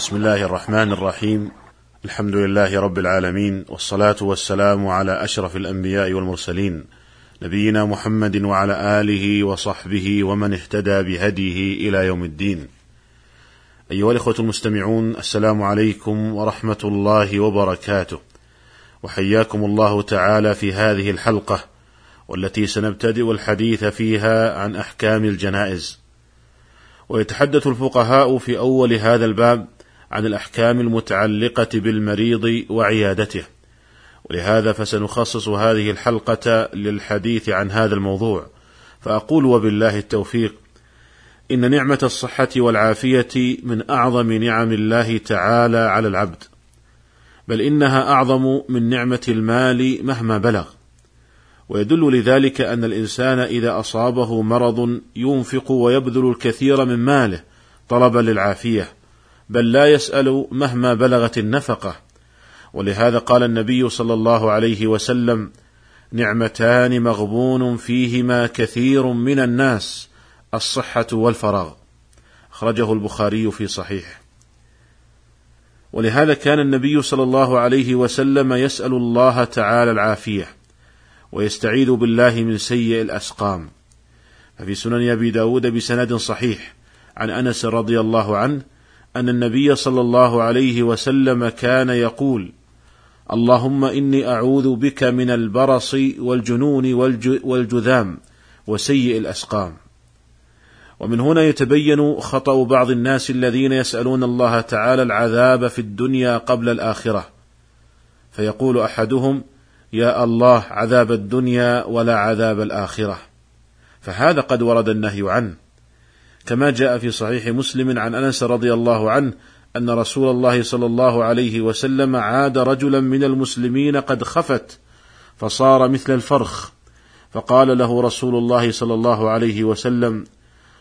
بسم الله الرحمن الرحيم الحمد لله رب العالمين والصلاه والسلام على اشرف الانبياء والمرسلين نبينا محمد وعلى اله وصحبه ومن اهتدى بهديه إلى يوم الدين ايها الاخوه المستمعون السلام عليكم ورحمه الله وبركاته وحياكم الله تعالى في هذه الحلقة والتي سنبتدئ الحديث فيها عن احكام الجنائز ويتحدث الفقهاء في اول هذا الباب عن الأحكام المتعلقة بالمريض وعيادته. ولهذا فسنخصص هذه الحلقة للحديث عن هذا الموضوع. فأقول وبالله التوفيق إن نعمة الصحة والعافية من أعظم نعم الله تعالى على العبد بل إنها أعظم من نعمة المال مهما بلغ. ويدل لذلك أن الإنسان إذا أصابه مرض ينفق ويبذل الكثير من ماله طلبا للعافية. بل لا يسأل مهما بلغت النفقة. ولهذا قال النبي صلى الله عليه وسلم نعمتان مغبون فيهما كثير من الناس الصحة والفراغ. أخرجه البخاري في صحيحه. ولهذا كان النبي صلى الله عليه وسلم يسأل الله تعالى العافية ويستعيذ بالله من سيء الأسقام. ففي سنن أبي داود بسند صحيح عن أنس رضي الله عنه أن النبي صلى الله عليه وسلم كان يقول اللهم إني أعوذ بك من البرص والجنون والجذام وسيء الأسقام. ومن هنا يتبين خطأ بعض الناس الذين يسألون الله تعالى العذاب في الدنيا قبل الآخرة. فيقول أحدهم يا الله عذاب الدنيا ولا عذاب الآخرة. فهذا قد ورد النهي عنه. كما جاء في صحيح مسلم عن أنس رضي الله عنه أن رسول الله صلى الله عليه وسلم عاد رجلا من المسلمين قد خفت فصار مثل الفرخ. فقال له رسول الله صلى الله عليه وسلم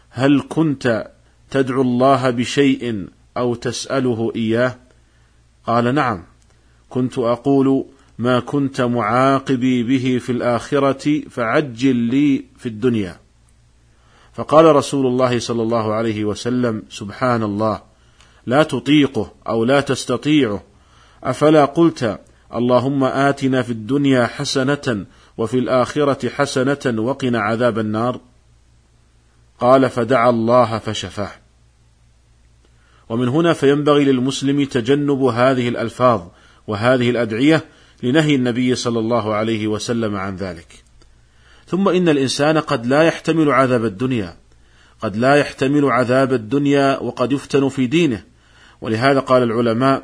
هل كنت تدعو الله بشيء أو تسأله إياه؟ قال نعم كنت أقول ما كنت معاقبي به في الآخرة فعجل لي في الدنيا. فقال رسول الله صلى الله عليه وسلم سبحان الله لا تطيقه أو لا تستطيعه. أفلا قلت اللهم آتنا في الدنيا حسنة وفي الآخرة حسنة وقنا عذاب النار. قال فدعا الله فشفاه. ومن هنا فينبغي للمسلم تجنب هذه الألفاظ وهذه الأدعية لنهي النبي صلى الله عليه وسلم عن ذلك. ثم إن الإنسان قد لا يحتمل عذاب الدنيا قد لا يحتمل عذاب الدنيا وقد يفتن في دينه ولهذا قال العلماء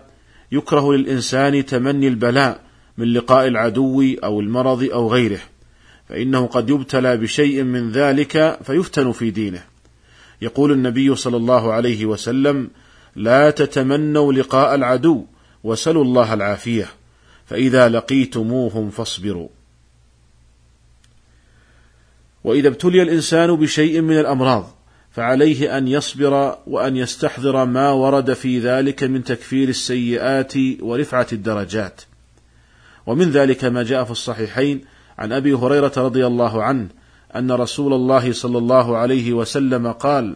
يكره للإنسان تمني البلاء من لقاء العدو أو المرض أو غيره فإنه قد يبتلى بشيء من ذلك فيفتن في دينه يقول النبي صلى الله عليه وسلم لا تتمنوا لقاء العدو وسلوا الله العافية فإذا لقيتموهم فاصبروا. وإذا ابتلي الإنسان بشيء من الأمراض فعليه أن يصبر وأن يستحضر ما ورد في ذلك من تكفير السيئات ورفعة الدرجات. ومن ذلك ما جاء في الصحيحين عن أبي هريرة رضي الله عنه أن رسول الله صلى الله عليه وسلم قال: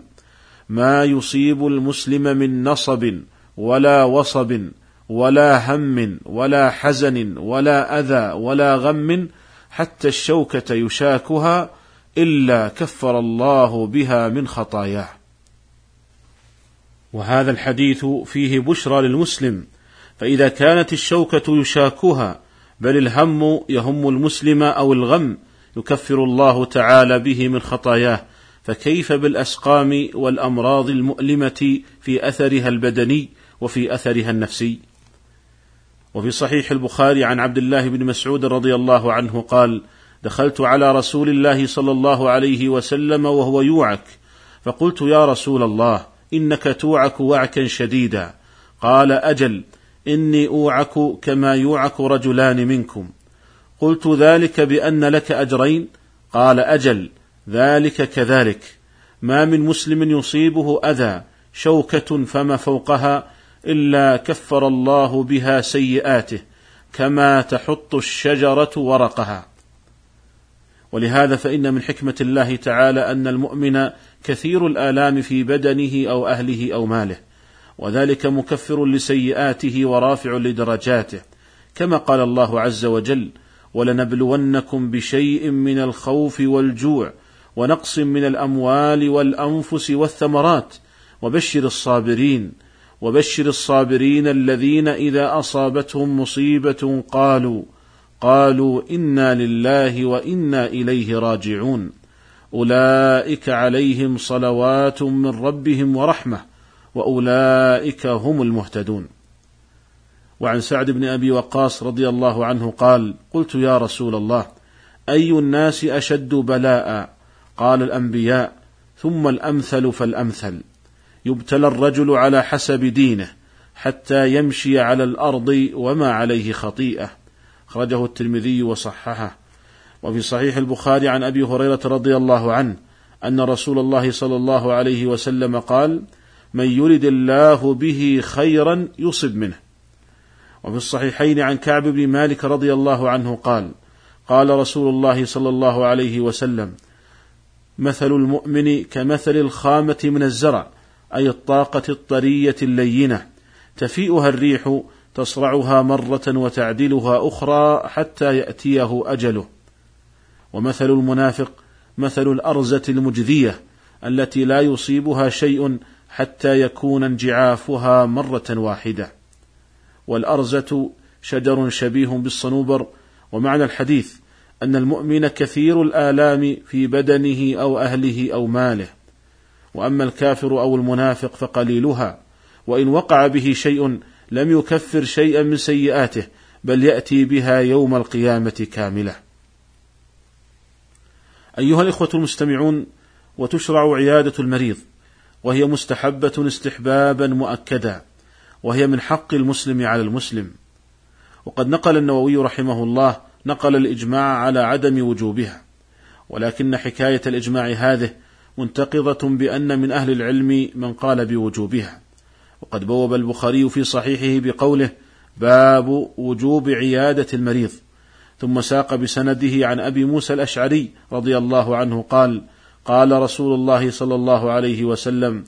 ما يصيب المسلم من نصب ولا وصب ولا هم ولا حزن ولا أذى ولا غم حتى الشوكة يشاكها إلا كفر الله بها من خطاياه. وهذا الحديث فيه بشرى للمسلم فإذا كانت الشوكة يشاكها بل الهم يهم المسلم أو الغم يكفر الله تعالى به من خطاياه فكيف بالأسقام والأمراض المؤلمة في أثرها البدني وفي أثرها النفسي؟ وفي صحيح البخاري عن عبد الله بن مسعود رضي الله عنه قال دخلت على رسول الله صلى الله عليه وسلم وهو يوعك. فقلت يا رسول الله إنك توعك وعكا شديدا. قال أجل إني أوعك كما يوعك رجلان منكم. قلت ذلك بأن لك أجرين؟ قال أجل ذلك كذلك. ما من مسلم يصيبه أذى شوكة فما فوقها إلا كفر الله بها سيئاته كما تحط الشجرة ورقها. ولهذا فإن من حكمة الله تعالى أن المؤمن كثير الآلام في بدنه أو أهله أو ماله وذلك مكفر لسيئاته ورافع لدرجاته كما قال الله عز وجل ولنبلونكم بشيء من الخوف والجوع ونقص من الأموال والأنفس والثمرات وبشر الصابرين وبشر الصابرين الذين إذا أصابتهم مصيبة قالوا قالوا إنا لله وإنا إليه راجعون. أولئك عليهم صلوات من ربهم ورحمة وأولئك هم المهتدون. وعن سعد بن أبي وقاص رضي الله عنه قال قلت يا رسول الله أي الناس أشد بلاء؟ قال الأنبياء ثم الأمثل فالأمثل. يبتلى الرجل على حسب دينه حتى يمشي على الأرض وما عليه خطيئة. أخرجه الترمذي وصححه. وفي صحيح البخاري عن أبي هريرة رضي الله عنه أن رسول الله صلى الله عليه وسلم قال من يرد الله به خيرا يصب منه. وفي الصحيحين عن كعب بن مالك رضي الله عنه قال قال رسول الله صلى الله عليه وسلم مثل المؤمن كمثل الخامة من الزرع أي الطاقة الطرية اللينة تفيئها الريح تصرعها مرة وتعدلها أخرى حتى يأتيه أجله. ومثل المنافق مثل الأرزة المجذية التي لا يصيبها شيء حتى يكون انجعافها مرة واحدة. والأرزة شجر شبيه بالصنوبر. ومعنى الحديث أن المؤمن كثير الآلام في بدنه أو أهله أو ماله. وأما الكافر أو المنافق فقليلها. وإن وقع به شيء لم يكفر شيئا من سيئاته بل يأتي بها يوم القيامة كاملة. أيها الإخوة المستمعون وتشرع عيادة المريض وهي مستحبة استحبابا مؤكدا وهي من حق المسلم على المسلم. وقد نقل النووي رحمه الله نقل الإجماع على عدم وجوبها. ولكن حكاية الإجماع هذه منتقضة بأن من أهل العلم من قال بوجوبها. وقد بوب البخاري في صحيحه بقوله باب وجوب عيادة المريض. ثم ساق بسنده عن أبي موسى الأشعري رضي الله عنه قال قال رسول الله صلى الله عليه وسلم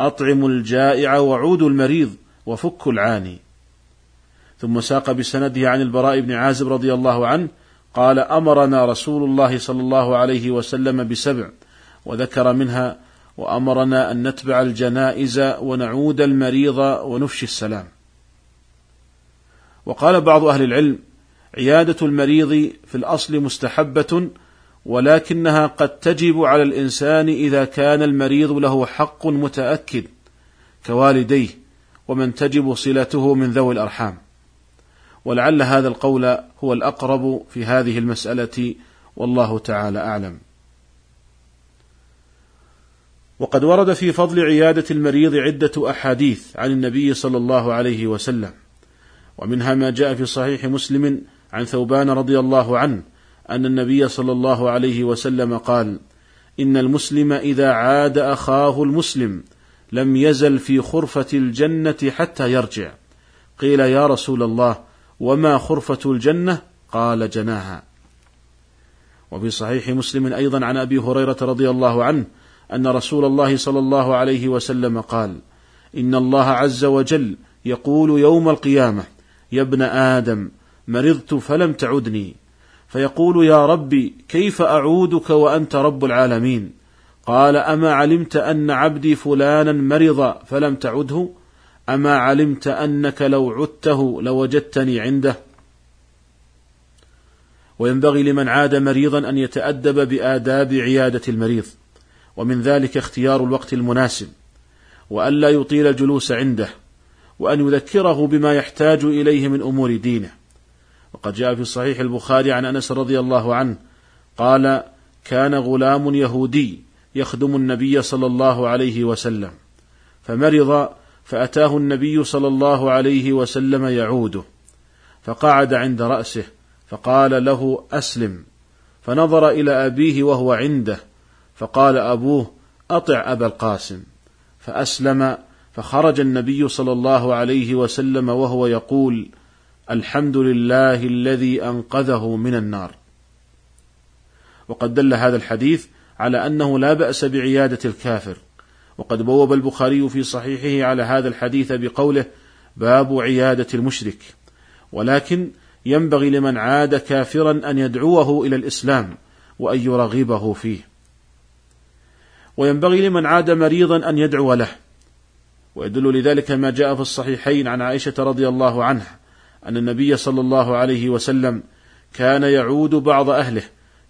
اطعموا الجائع وعودوا المريض وفكوا العاني. ثم ساق بسنده عن البراء بن عازب رضي الله عنه قال أمرنا رسول الله صلى الله عليه وسلم بسبع وذكر منها وأمرنا أن نتبع الجنائز ونعود المريض ونفشي السلام. وقال بعض أهل العلم عيادة المريض في الأصل مستحبة ولكنها قد تجب على الإنسان إذا كان المريض له حق متأكد كوالديه ومن تجب صلته من ذوي الأرحام. ولعل هذا القول هو الأقرب في هذه المسألة والله تعالى أعلم. وقد ورد في فضل عيادة المريض عدة أحاديث عن النبي صلى الله عليه وسلم. ومنها ما جاء في صحيح مسلم عن ثوبان رضي الله عنه أن النبي صلى الله عليه وسلم قال إن المسلم إذا عاد أخاه المسلم لم يزل في خرفة الجنة حتى يرجع. قيل يا رسول الله وما خرفة الجنة؟ قال جناها. وفي صحيح مسلم أيضا عن أبي هريرة رضي الله عنه أن رسول الله صلى الله عليه وسلم قال إن الله عز وجل يقول يوم القيامة يا ابن آدم مرضت فلم تعدني. فيقول يا ربي كيف أعودك وأنت رب العالمين؟ قال أما علمت أن عبدي فلانا مرض فلم تعده؟ أما علمت أنك لو عدته لوجدتني عنده؟ وينبغي لمن عاد مريضا أن يتأدب بآداب عيادة المريض. ومن ذلك اختيار الوقت المناسب والا يطيل الجلوس عنده وأن يذكره بما يحتاج إليه من أمور دينه. وقد جاء في صحيح البخاري عن أنس رضي الله عنه قال كان غلام يهودي يخدم النبي صلى الله عليه وسلم فمرض فأتاه النبي صلى الله عليه وسلم يعوده فقعد عند رأسه فقال له أسلم. فنظر إلى أبيه وهو عنده فقال أبوه أطع أبا القاسم. فأسلم فخرج النبي صلى الله عليه وسلم وهو يقول الحمد لله الذي أنقذه من النار. وقد دل هذا الحديث على أنه لا بأس بعيادة الكافر. وقد بوب البخاري في صحيحه على هذا الحديث بقوله باب عيادة المشرك. ولكن ينبغي لمن عاد كافرا أن يدعوه إلى الإسلام وأن يرغبه فيه. وينبغي لمن عاد مريضا أن يدعو له. ويدل لذلك ما جاء في الصحيحين عن عائشة رضي الله عنها أن النبي صلى الله عليه وسلم كان يعود بعض أهله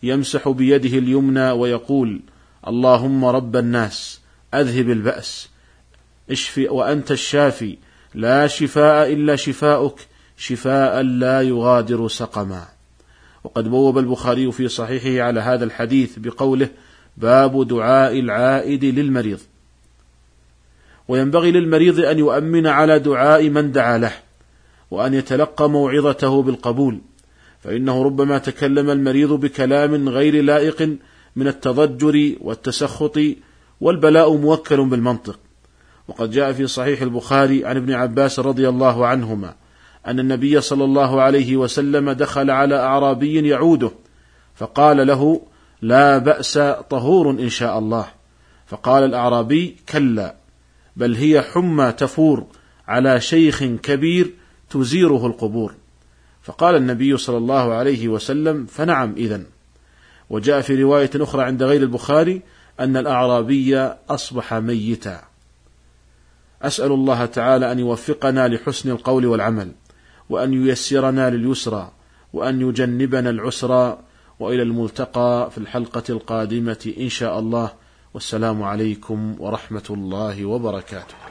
يمسح بيده اليمنى ويقول اللهم رب الناس أذهب البأس اشفي وأنت الشافي لا شفاء إلا شفاؤك شفاء لا يغادر سقما. وقد بوب البخاري في صحيحه على هذا الحديث بقوله باب دعاء العائد للمريض. وينبغي للمريض أن يؤمن على دعاء من دعا له وأن يتلقى موعظته بالقبول فإنه ربما تكلم المريض بكلام غير لائق من التضجر والتسخط والبلاء موكل بالمنطق. وقد جاء في صحيح البخاري عن ابن عباس رضي الله عنهما أن النبي صلى الله عليه وسلم دخل على أعرابي يعوده فقال له لا بأس طهور إن شاء الله. فقال الأعرابي كلا بل هي حمى تفور على شيخ كبير تزيره القبور. فقال النبي صلى الله عليه وسلم فنعم إذن. وجاء في رواية أخرى عند غير البخاري أن الأعرابي أصبح ميتا. أسأل الله تعالى أن يوفقنا لحسن القول والعمل وأن ييسرنا لليسرى وأن يجنبنا العسرى وإلى الملتقى في الحلقة القادمة إن شاء الله. والسلام عليكم ورحمة الله وبركاته.